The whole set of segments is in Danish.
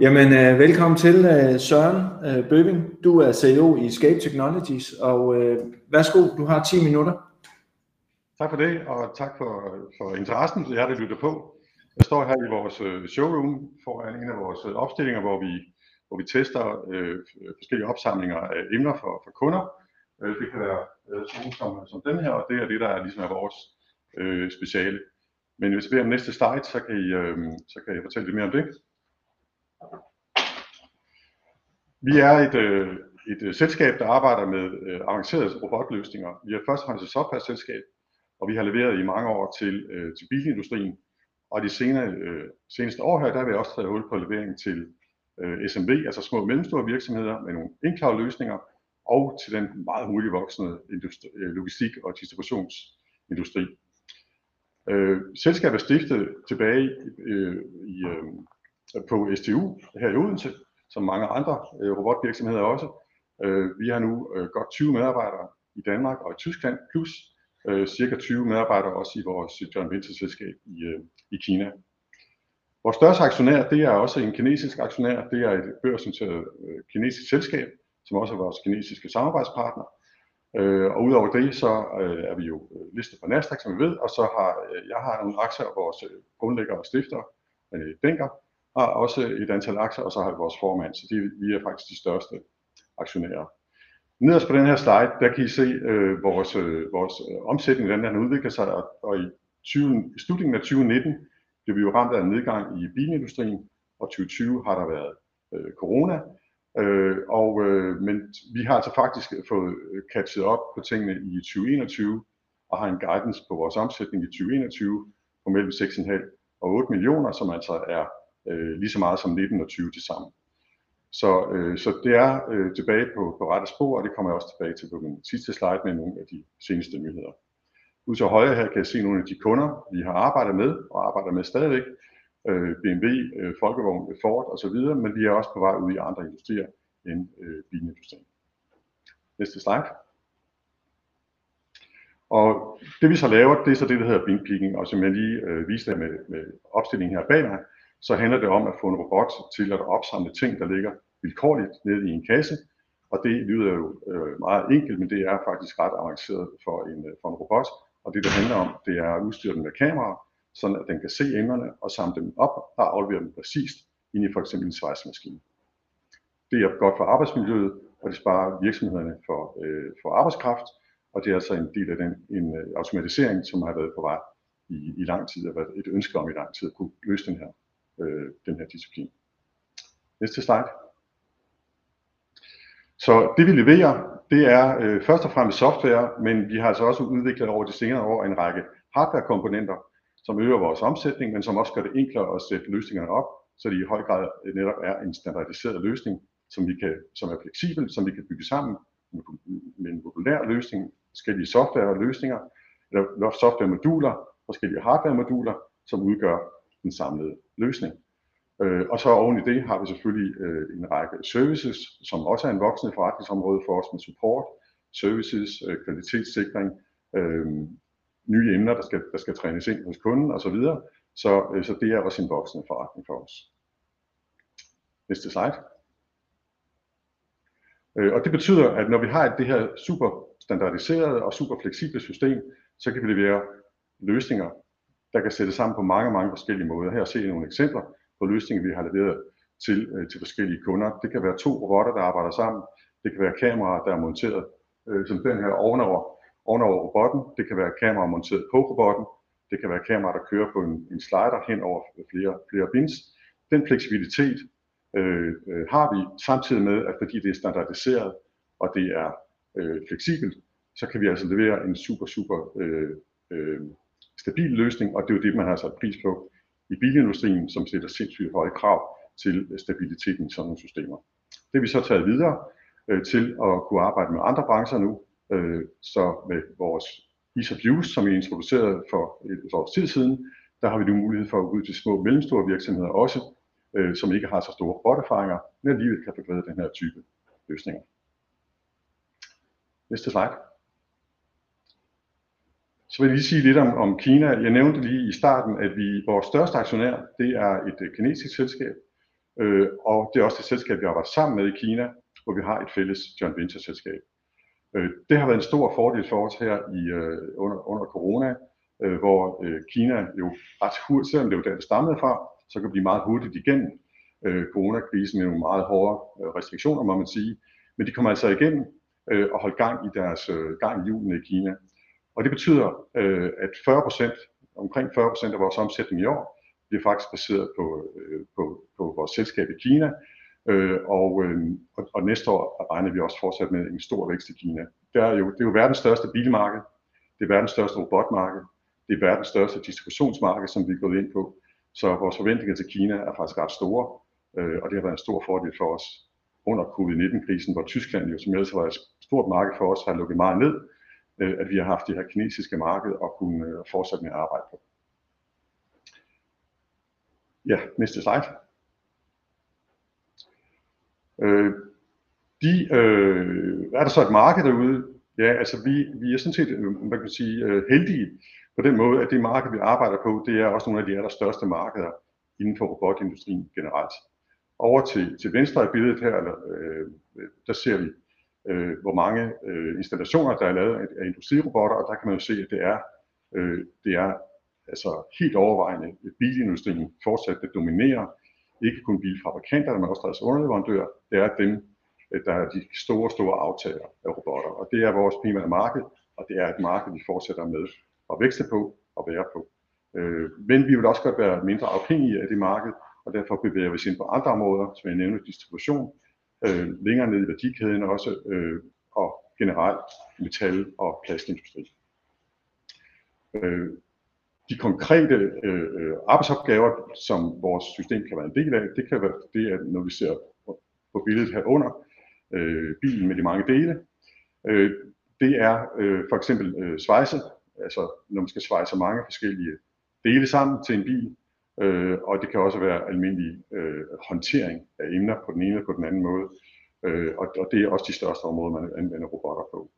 Jamen, øh, velkommen til øh, Søren øh, Bøving. Du er CEO i Escape Technologies, og øh, værsgo, du har 10 minutter. Tak for det, og tak for, for interessen, til jer, der lytter på. Jeg står her i vores øh, showroom foran en af vores øh, opstillinger, hvor vi, hvor vi tester øh, forskellige opsamlinger af emner for, for kunder. Øh, det kan være øh, sådan som, som den her, og det er det, der er, ligesom er vores øh, speciale. Men hvis vi beder om næste slide, så kan, I, øh, så kan jeg fortælle lidt mere om det. Vi er et, øh, et øh, selskab, der arbejder med øh, avancerede robotløsninger. Vi er først og fremmest et software-selskab, og vi har leveret i mange år til, øh, til bilindustrien. Og de senere, øh, seneste år her, der har vi også taget hul på levering til øh, SMB, altså små og mellemstore virksomheder med nogle enklere løsninger, og til den meget hurtigt voksende industri, øh, logistik- og distributionsindustri. Øh, selskabet er stiftet tilbage øh, i, øh, på STU her i Odense, som mange andre øh, robotvirksomheder også. Øh, vi har nu øh, godt 20 medarbejdere i Danmark og i Tyskland, plus øh, cirka 20 medarbejdere også i vores øh, joint venture selskab i, øh, i Kina. Vores største aktionær, det er også en kinesisk aktionær, det er et børsnoteret øh, kinesisk selskab, som også er vores kinesiske samarbejdspartner. Øh, og udover det, så øh, er vi jo øh, listet på Nasdaq, som vi ved, og så har øh, jeg har nogle aktier af vores øh, grundlægger og stifter, René Denker, har også et antal aktier, og så har vi vores formand, så de, vi er faktisk de største aktionærer. Nederst på den her slide, der kan I se øh, vores, øh, vores øh, omsætning, hvordan den udvikler sig, og, og i, 20, i slutningen af 2019 blev vi jo ramt af en nedgang i bilindustrien, og 2020 har der været øh, corona, øh, og, øh, men vi har altså faktisk fået øh, catchet op på tingene i 2021, og har en guidance på vores omsætning i 2021 på mellem 6,5 og 8 millioner, som altså er øh, lige så meget som 19 og 20 til sammen. Så, øh, så det er øh, tilbage på, på rette spor, og det kommer jeg også tilbage til på min sidste slide med nogle af de seneste nyheder. Ud til højre her kan jeg se nogle af de kunder, vi har arbejdet med og arbejder med stadigvæk. Øh, BMW, øh, Folkevogn, Ford osv., men vi er også på vej ud i andre industrier end øh, bilindustrien. Næste slide. Og det vi så laver, det er så det, der hedder bing picking, og som jeg lige øh, viste med, med opstillingen her bag mig, så handler det om at få en robot til at opsamle ting, der ligger vilkårligt nede i en kasse. Og det lyder jo øh, meget enkelt, men det er faktisk ret avanceret for en, øh, for en robot. Og det, det handler om, det er at udstyre den med kameraer, sådan at den kan se emnerne og samle dem op og aflevere dem præcist ind i for eksempel en svejsmaskine. Det er godt for arbejdsmiljøet, og det sparer virksomhederne for, øh, for arbejdskraft, og det er altså en del af den en, øh, automatisering, som har været på vej i, i lang tid, og været et ønske om i lang tid at kunne løse den her øh, den her disciplin. Næste slide. Så det vi leverer, det er øh, først og fremmest software, men vi har altså også udviklet over de senere år en række hardwarekomponenter, som øger vores omsætning, men som også gør det enklere at sætte løsningerne op, så det i høj grad øh, netop er en standardiseret løsning, som, vi kan, som er fleksibel, som vi kan bygge sammen med en modulær løsning, forskellige software og løsninger, eller softwaremoduler, forskellige hardwaremoduler, som udgør den samlede løsning. Øh, og så oven i det har vi selvfølgelig øh, en række services, som også er en voksende forretningsområde for os med support, services, øh, kvalitetssikring, øh, nye emner, der skal, der skal trænes ind hos kunden osv. Så, så, øh, så det er også en voksende forretning for os. Næste slide. Øh, og det betyder, at når vi har det her super standardiserede og super fleksible system, så kan vi levere løsninger, der kan sættes sammen på mange, mange forskellige måder. Her ser I nogle eksempler på løsninger, vi har leveret til, øh, til forskellige kunder. Det kan være to robotter, der arbejder sammen. Det kan være kameraer, der er monteret øh, som den her ovenover, ovenover robotten. Det kan være kameraer monteret på robotten. Det kan være kameraer, der kører på en, en slider hen over flere, flere bins. Den fleksibilitet øh, øh, har vi samtidig med, at fordi det er standardiseret og det er øh, fleksibelt, så kan vi altså levere en super, super øh, øh, stabil løsning, og det er jo det, man har sat pris på i bilindustrien, som sætter sindssygt høje krav til stabiliteten i sådan nogle systemer. Det har vi så taget videre øh, til at kunne arbejde med andre brancher nu, øh, så med vores Ease of Use, som vi introducerede for et års tid siden, der har vi nu mulighed for at gå ud til små og mellemstore virksomheder også, øh, som ikke har så store roboterfaringer, men alligevel kan få den her type løsninger. Næste slide. Så vil jeg lige sige lidt om, om Kina. Jeg nævnte lige i starten, at vi, vores største aktionær, det er et øh, kinesisk selskab, Øh, og det er også det selskab, vi arbejder sammen med i Kina, hvor vi har et fælles joint venture selskab. Øh, det har været en stor fordel for os her i, øh, under, under corona, øh, hvor øh, Kina jo ret hurtigt, selvom det var der, det stammede fra, så kan blive meget hurtigt igennem øh, coronakrisen med nogle meget hårde øh, restriktioner, må man sige. Men de kommer altså igennem øh, og holdt gang i deres øh, gang i julen i Kina. Og det betyder, øh, at 40% omkring 40% af vores omsætning i år, bliver faktisk baseret på, øh, på, på vores selskab i Kina, Øh, og, øh, og, og næste år regner vi også fortsat med en stor vækst i Kina. Det er jo, det er jo verdens største bilmarked, det er verdens største robotmarked, det er verdens største distributionsmarked, som vi er gået ind på. Så vores forventninger til Kina er faktisk ret store, øh, og det har været en stor fordel for os under covid-19-krisen, hvor Tyskland jo som ellers var et stort marked for os, har lukket meget ned, øh, at vi har haft det her kinesiske marked og kunne øh, fortsætte med at arbejde på. Ja, næste slide. Øh, de, øh, er der så et marked derude? Ja, altså vi, vi er sådan set, øh, man kan sige, øh, heldige på den måde, at det marked, vi arbejder på, det er også nogle af de allerstørste markeder inden for robotindustrien generelt. Over til, til venstre i billedet her, eller, øh, øh der ser vi, øh, hvor mange øh, installationer, der er lavet af, af industrirobotter, og der kan man jo se, at det er, øh, det er altså helt overvejende bilindustrien fortsat, der dominerer ikke kun bilfabrikanterne, men også deres underleverandører, det er dem, øh, der er de store, store aftager af robotter. Og det er vores primære marked, og det er et marked, vi fortsætter med at vækste på og være på. Øh, men vi vil også godt være mindre afhængige af det marked, og derfor bevæger vi os ind på andre områder, som jeg nævner distribution, øh, længere ned i værdikæden også, øh, og generelt metal- og plastindustri øh, de konkrete øh, øh, arbejdsopgaver, som vores system kan være en del af, det kan være det, at når vi ser på billedet herunder, øh, bilen med de mange dele, øh, det er øh, for eksempel øh, svejse, altså når man skal svejse mange forskellige dele sammen til en bil, øh, og det kan også være almindelig øh, håndtering af emner på den ene eller på den anden måde, øh, og, og det er også de største områder, man anvender robotter på.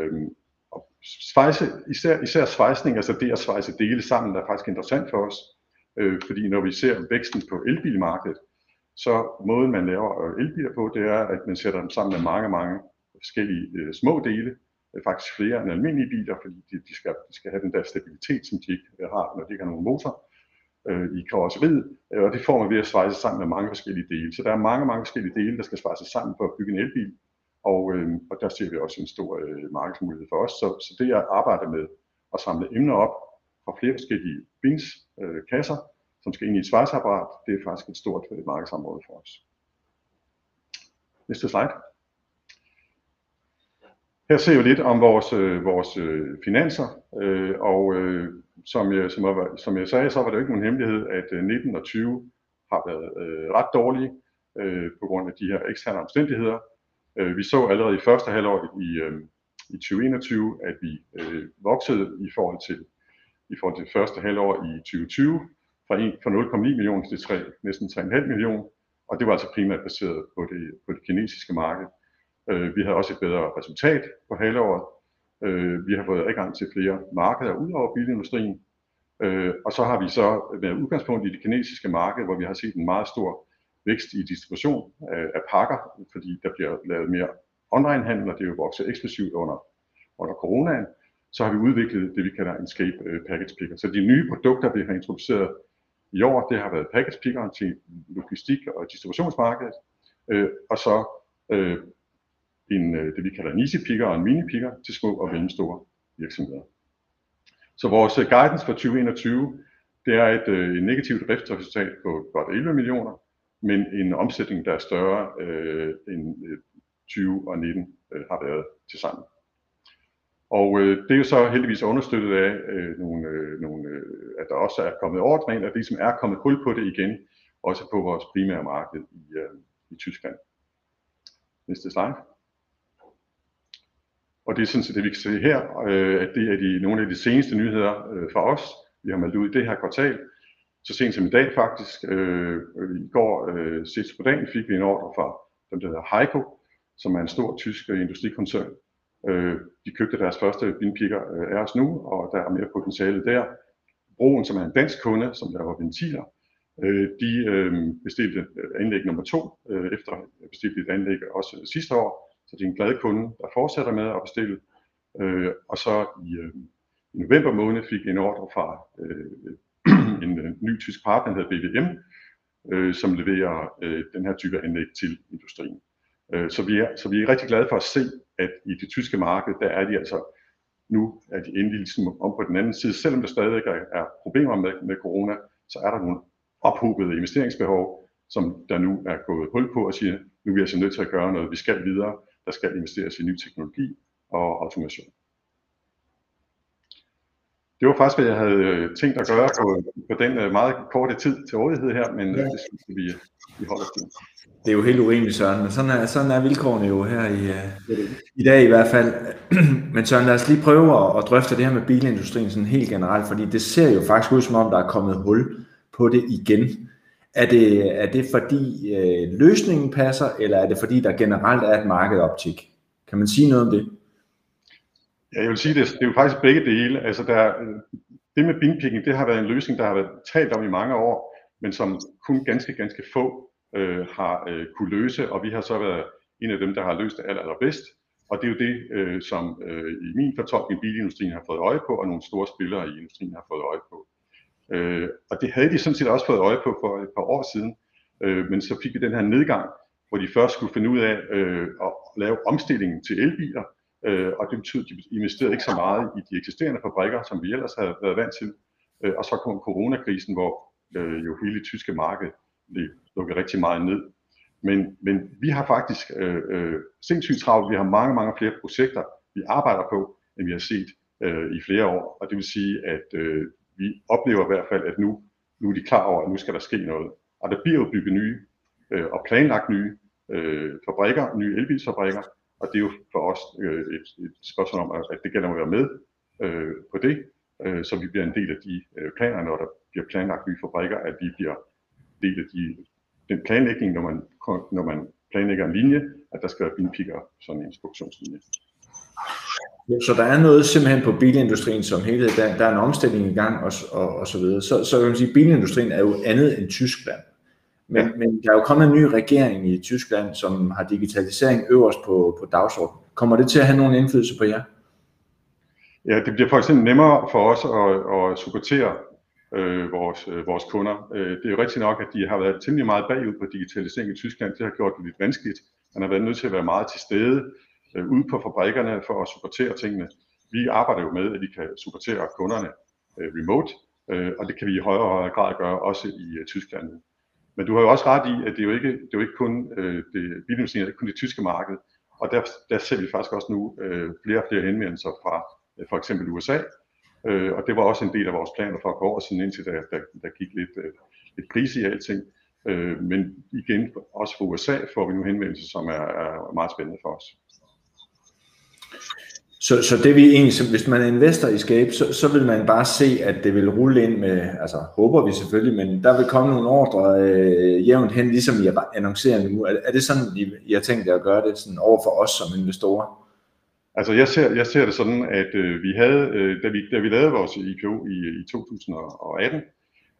Øh, svejse, især, især svejsning, altså det at svejse dele sammen, er faktisk interessant for os, øh, fordi når vi ser væksten på elbilmarkedet, så måden man laver øh, elbiler på, det er, at man sætter dem sammen med mange, mange forskellige øh, små dele, øh, faktisk flere end almindelige biler, fordi de, de, skal, de skal have den der stabilitet, som de ikke øh, har, når de ikke har nogen motor øh, i karosseriet, øh, og det får man ved at svejse sammen med mange forskellige dele. Så der er mange, mange forskellige dele, der skal svejses sammen for at bygge en elbil, og, øh, og der ser vi også en stor øh, markedsmulighed for os. Så, så det at arbejde med at samle emner op fra flere forskellige bins, øh, kasser, som skal ind i et svejseapparat, det er faktisk et stort øh, markedsområde for os. Næste slide. Her ser vi lidt om vores, øh, vores øh, finanser, øh, og øh, som, jeg, som, jeg, som jeg sagde, så var det jo ikke nogen hemmelighed, at øh, 19 og 20 har været øh, ret dårlige øh, på grund af de her eksterne omstændigheder. Øh, vi så allerede i første halvår i, øh, i 2021, at vi øh, voksede i forhold til i forhold til første halvår i 2020 fra, 1, fra 0,9 millioner til 3, næsten 3,5 millioner, og det var altså primært baseret på det, på det kinesiske marked. Øh, vi havde også et bedre resultat på halvåret. Øh, vi har fået adgang til flere markeder ud over bilindustrien, øh, og så har vi så med udgangspunkt i det kinesiske marked, hvor vi har set en meget stor vækst i distribution af, af pakker, fordi der bliver lavet mere onlinehandel, og det er jo vokset eksplosivt under, under coronaen, så har vi udviklet det, vi kalder en Scape øh, Package Picker. Så de nye produkter, vi har introduceret i år, det har været package pickeren til logistik og distributionsmarkedet, øh, og så øh, en, øh, det, vi kalder en easy picker og en mini picker til små og mellemstore virksomheder. Så vores øh, guidance for 2021, det er et, øh, et negativt driftsresultat på godt 11 millioner, men en omsætning, der er større øh, end 20 og 19 øh, har været til sammen. Og øh, det er jo så heldigvis understøttet af, øh, nogle, øh, nogle, øh, at der også er kommet ordre ind, og det som er kommet hul på det igen, også på vores primære marked i, øh, i Tyskland. Næste slide. Og det er sådan set det, vi kan se her, øh, at det er de, nogle af de seneste nyheder øh, for os. Vi har meldt ud i det her kvartal, så sent som i dag faktisk, øh, i går øh, sidst på dagen, fik vi en ordre fra dem, der hedder Heiko, som er en stor tysk øh, industrikoncern. Øh, de købte deres første vindpikker øh, af os nu, og der er mere potentiale der. Broen, som er en dansk kunde, som laver ventiler, Øh, de øh, bestilte anlæg nummer to, øh, efter bestilte et anlæg også sidste år, så det er en glad kunde, der fortsætter med at bestille. Øh, og så i, øh, i november måned fik en ordre fra øh, en øh, ny tysk partner, der hedder BVM, øh, som leverer øh, den her type anlæg til industrien. Øh, så, vi er, så vi er rigtig glade for at se, at i det tyske marked, der er de altså nu er de endelig ligesom om på den anden side. Selvom der stadig er, er problemer med, med corona, så er der nogle ophobede investeringsbehov, som der nu er gået hul på og siger, nu er vi altså nødt til at gøre noget, vi skal videre, der skal investeres i ny teknologi og automation. Det var faktisk, hvad jeg havde øh, tænkt at gøre på, på den øh, meget korte tid til rådighed her, men ja. det synes vi, vi holder til. Det er jo helt urimeligt, Søren, men sådan er, sådan er vilkårene jo her i, i dag i hvert fald. Men Søren, lad os lige prøve at, at drøfte det her med bilindustrien sådan helt generelt, fordi det ser jo faktisk ud som om, der er kommet hul på det igen. Er det, er det fordi øh, løsningen passer, eller er det fordi, der generelt er et markedoptik? Kan man sige noget om det? Ja, jeg vil sige, det, det er jo faktisk begge dele. Altså der, det med binpicking, det har været en løsning, der har været talt om i mange år, men som kun ganske, ganske få øh, har øh, kunne løse, og vi har så været en af dem, der har løst det aller, allerbedst. Og det er jo det, øh, som øh, i min fortolkning bilindustrien har fået øje på, og nogle store spillere i industrien har fået øje på. Øh, og det havde de sådan set også fået øje på for et par år siden, øh, men så fik vi den her nedgang, hvor de først skulle finde ud af øh, at lave omstillingen til elbiler, øh, og det betød, at de investerede ikke så meget i de eksisterende fabrikker, som vi ellers havde været vant til. Øh, og så kom coronakrisen, hvor øh, jo hele det tyske marked blev lukket rigtig meget ned. Men, men vi har faktisk øh, øh, sindssygt travlt. Vi har mange, mange flere projekter, vi arbejder på, end vi har set øh, i flere år. Og det vil sige, at øh, vi oplever i hvert fald, at nu, nu er de klar over, at nu skal der ske noget. Og der bliver jo bygget nye øh, og planlagt nye øh, fabrikker, nye elbilsfabrikker, og det er jo for os øh, et, et spørgsmål om, at det gælder om at være med øh, på det, øh, så vi bliver en del af de øh, planer, når der bliver planlagt nye fabrikker, at vi bliver en del af de, den planlægning, når man, når man planlægger en linje, at der skal være bilpikker sådan en instruktionslinje. Så der er noget simpelthen på bilindustrien som helhed, der, der er en omstilling i gang og, og, og så videre. Så, så kan man sige, at bilindustrien er jo andet end Tyskland. Men, ja. men der er jo kommet en ny regering i Tyskland, som har digitalisering øverst på, på dagsordenen. Kommer det til at have nogen indflydelse på jer? Ja, det bliver for eksempel nemmere for os at, at supportere øh, vores, øh, vores kunder. Øh, det er jo rigtigt nok, at de har været temmelig meget bagud på digitalisering i Tyskland. Det har gjort det lidt vanskeligt. Man har været nødt til at være meget til stede øh, ude på fabrikkerne for at supportere tingene. Vi arbejder jo med, at vi kan supportere kunderne øh, remote, øh, og det kan vi i højere og højere grad gøre også i øh, Tyskland men du har jo også ret i, at det er jo ikke, det er jo ikke kun øh, det, bilindustrien, det er kun det tyske marked. Og der, der ser vi faktisk også nu øh, flere og flere henvendelser fra øh, for eksempel USA. Øh, og det var også en del af vores planer for at gå over siden indtil der, der, der gik lidt, øh, lidt krise i alting. Øh, men igen, også fra USA får vi nu henvendelser, som er, er meget spændende for os. Så, så det vi egentlig, hvis man er investor i Scape, så, så vil man bare se, at det vil rulle ind med, altså håber vi selvfølgelig, men der vil komme nogle ordre øh, jævnt hen, ligesom I annoncerer nu. Er, er det sådan, I, I har tænkt jer at gøre det sådan over for os som investorer? Altså jeg ser, jeg ser det sådan, at øh, vi havde, øh, da, vi, da vi lavede vores IPO i, i 2018,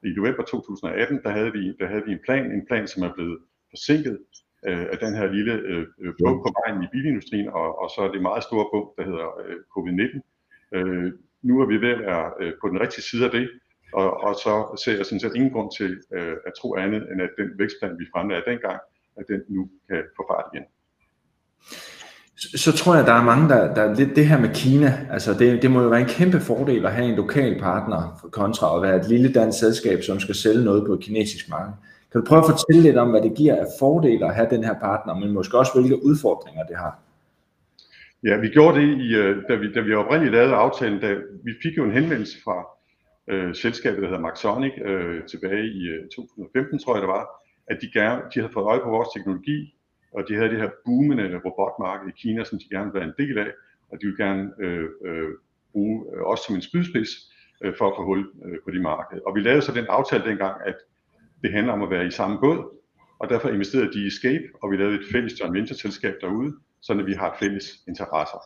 i november 2018, der havde, vi, der havde vi en plan, en plan, som er blevet forsinket øh, af den her lille øh, øh bump på vejen i bilindustrien, og, og så er det meget store bump, der hedder øh, covid-19. Øh, nu er vi ved at være øh, på den rigtige side af det, og, og så ser jeg sådan set ingen grund til øh, at tro andet, end at den vækstplan, vi fremlagde dengang, at den nu kan få fart igen. Så, så tror jeg, der er mange, der, der lidt det her med Kina, altså det, det må jo være en kæmpe fordel at have en lokal partner kontra at være et lille dansk selskab, som skal sælge noget på et kinesisk marked. Kan du prøve at fortælle lidt om, hvad det giver af fordele at have den her partner, men måske også hvilke udfordringer det har? Ja, vi gjorde det, i, øh, da, vi, da vi oprindeligt lavede aftalen, da vi fik jo en henvendelse fra øh, selskabet, der hedder Maxonic, øh, tilbage i øh, 2015, tror jeg det var, at de, gerne, de havde fået øje på vores teknologi, og de havde det her boomende robotmarked i Kina, som de gerne ville være en del af, og de ville gerne øh, øh, bruge øh, os som en spydspids øh, for at få hul øh, på de marked. Og vi lavede så den aftale dengang, at det handler om at være i samme båd, og derfor investerede de i Escape, og vi lavede et fælles joint venture selskab derude, så vi har fælles interesser.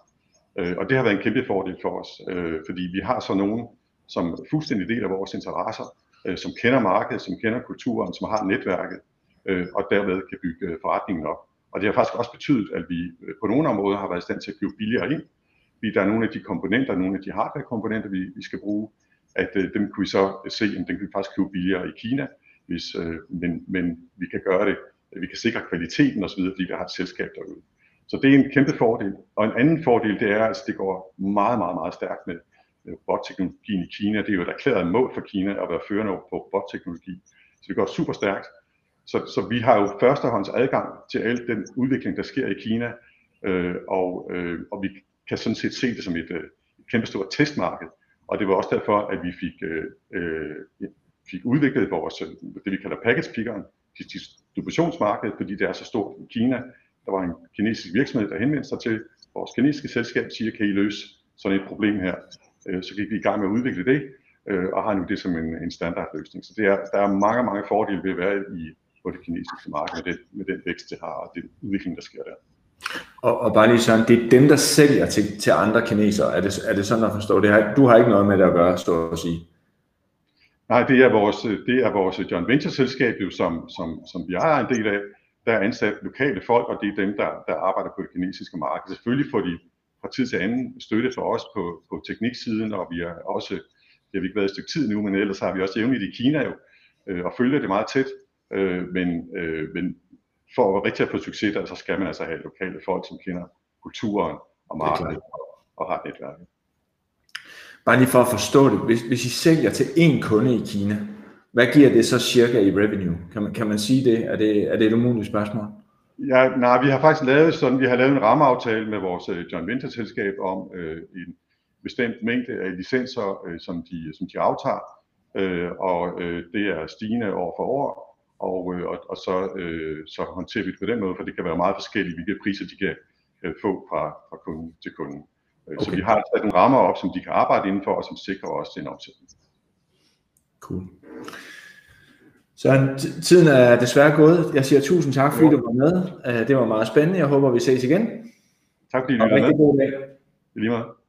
Øh, og det har været en kæmpe fordel for os, øh, fordi vi har så nogen, som er fuldstændig del af vores interesser, øh, som kender markedet, som kender kulturen, som har netværket, øh, og derved kan bygge øh, forretningen op. Og det har faktisk også betydet, at vi øh, på nogle områder har været i stand til at købe billigere ind. Fordi der er nogle af de komponenter, nogle af de hardware-komponenter, vi, vi skal bruge, at øh, dem kunne vi så se, at dem kan vi faktisk købe billigere i Kina, hvis, øh, men, men vi kan gøre det, vi kan sikre kvaliteten osv., fordi vi har et selskab derude. Så det er en kæmpe fordel. Og en anden fordel, det er, at det går meget, meget, meget stærkt med robotteknologien i Kina. Det er jo et erklæret mål for Kina at være førende på robotteknologi. Så det går super stærkt. Så, så vi har jo førstehånds adgang til al den udvikling, der sker i Kina, øh, og, øh, og vi kan sådan set se det som et, øh, et kæmpestort testmarked. Og det var også derfor, at vi fik, øh, øh, fik udviklet vores, øh, det vi kalder package pickeren, distributionsmarkedet, fordi det er så stort i Kina. Der var en kinesisk virksomhed, der henvendte sig til vores kinesiske selskab, siger, kan I løse sådan et problem her? Øh, så gik vi i gang med at udvikle det, øh, og har nu det som en, en standardløsning. Så det er, der er mange, mange fordele ved at være i på det kinesiske marked med den, med den vækst, det har, og den udvikling, der sker der. Og, og bare lige sådan, det er dem, der sælger til, til andre kinesere. Er det, er det sådan at forstå? Det har, du har ikke noget med det at gøre, så at sige. Nej, det er vores, det er vores joint venture selskab, jo, som, som, som vi ejer en del af. Der er ansat lokale folk, og det er dem, der, der arbejder på det kinesiske marked. Selvfølgelig får de fra tid til anden støtte for os på, på tekniksiden, og vi er også, det har vi ikke været et stykke tid nu, men ellers har vi også jævnligt i Kina jo, øh, og følger det meget tæt. Øh, men, øh, men for at rigtig at få succes der, så skal man altså have lokale folk, som kender kulturen og markedet og, og har netværket. Bare lige for at forstå det, hvis, hvis I sælger til én kunde i Kina, hvad giver det så cirka i revenue? Kan man, kan man sige det? Er det, er det et umuligt spørgsmål? Ja, nej, vi har faktisk lavet sådan, vi har lavet en rammeaftale med vores uh, joint venture selskab om øh, en bestemt mængde af licenser, øh, som, de, som de aftager, øh, og øh, det er stigende år for år, og, øh, og, og så, øh, så håndterer vi det på den måde, for det kan være meget forskelligt, hvilke priser de kan øh, få fra, fra kunde til kunden. Okay. Så vi har sat en rammer op, som de kan arbejde indenfor, og som sikrer os en omsætning. Cool. Så tiden er desværre gået. Jeg siger tusind tak, fordi du var med. Øh, det var meget spændende. Jeg håber, vi ses igen. Tak fordi du var med. God dag. Lige meget.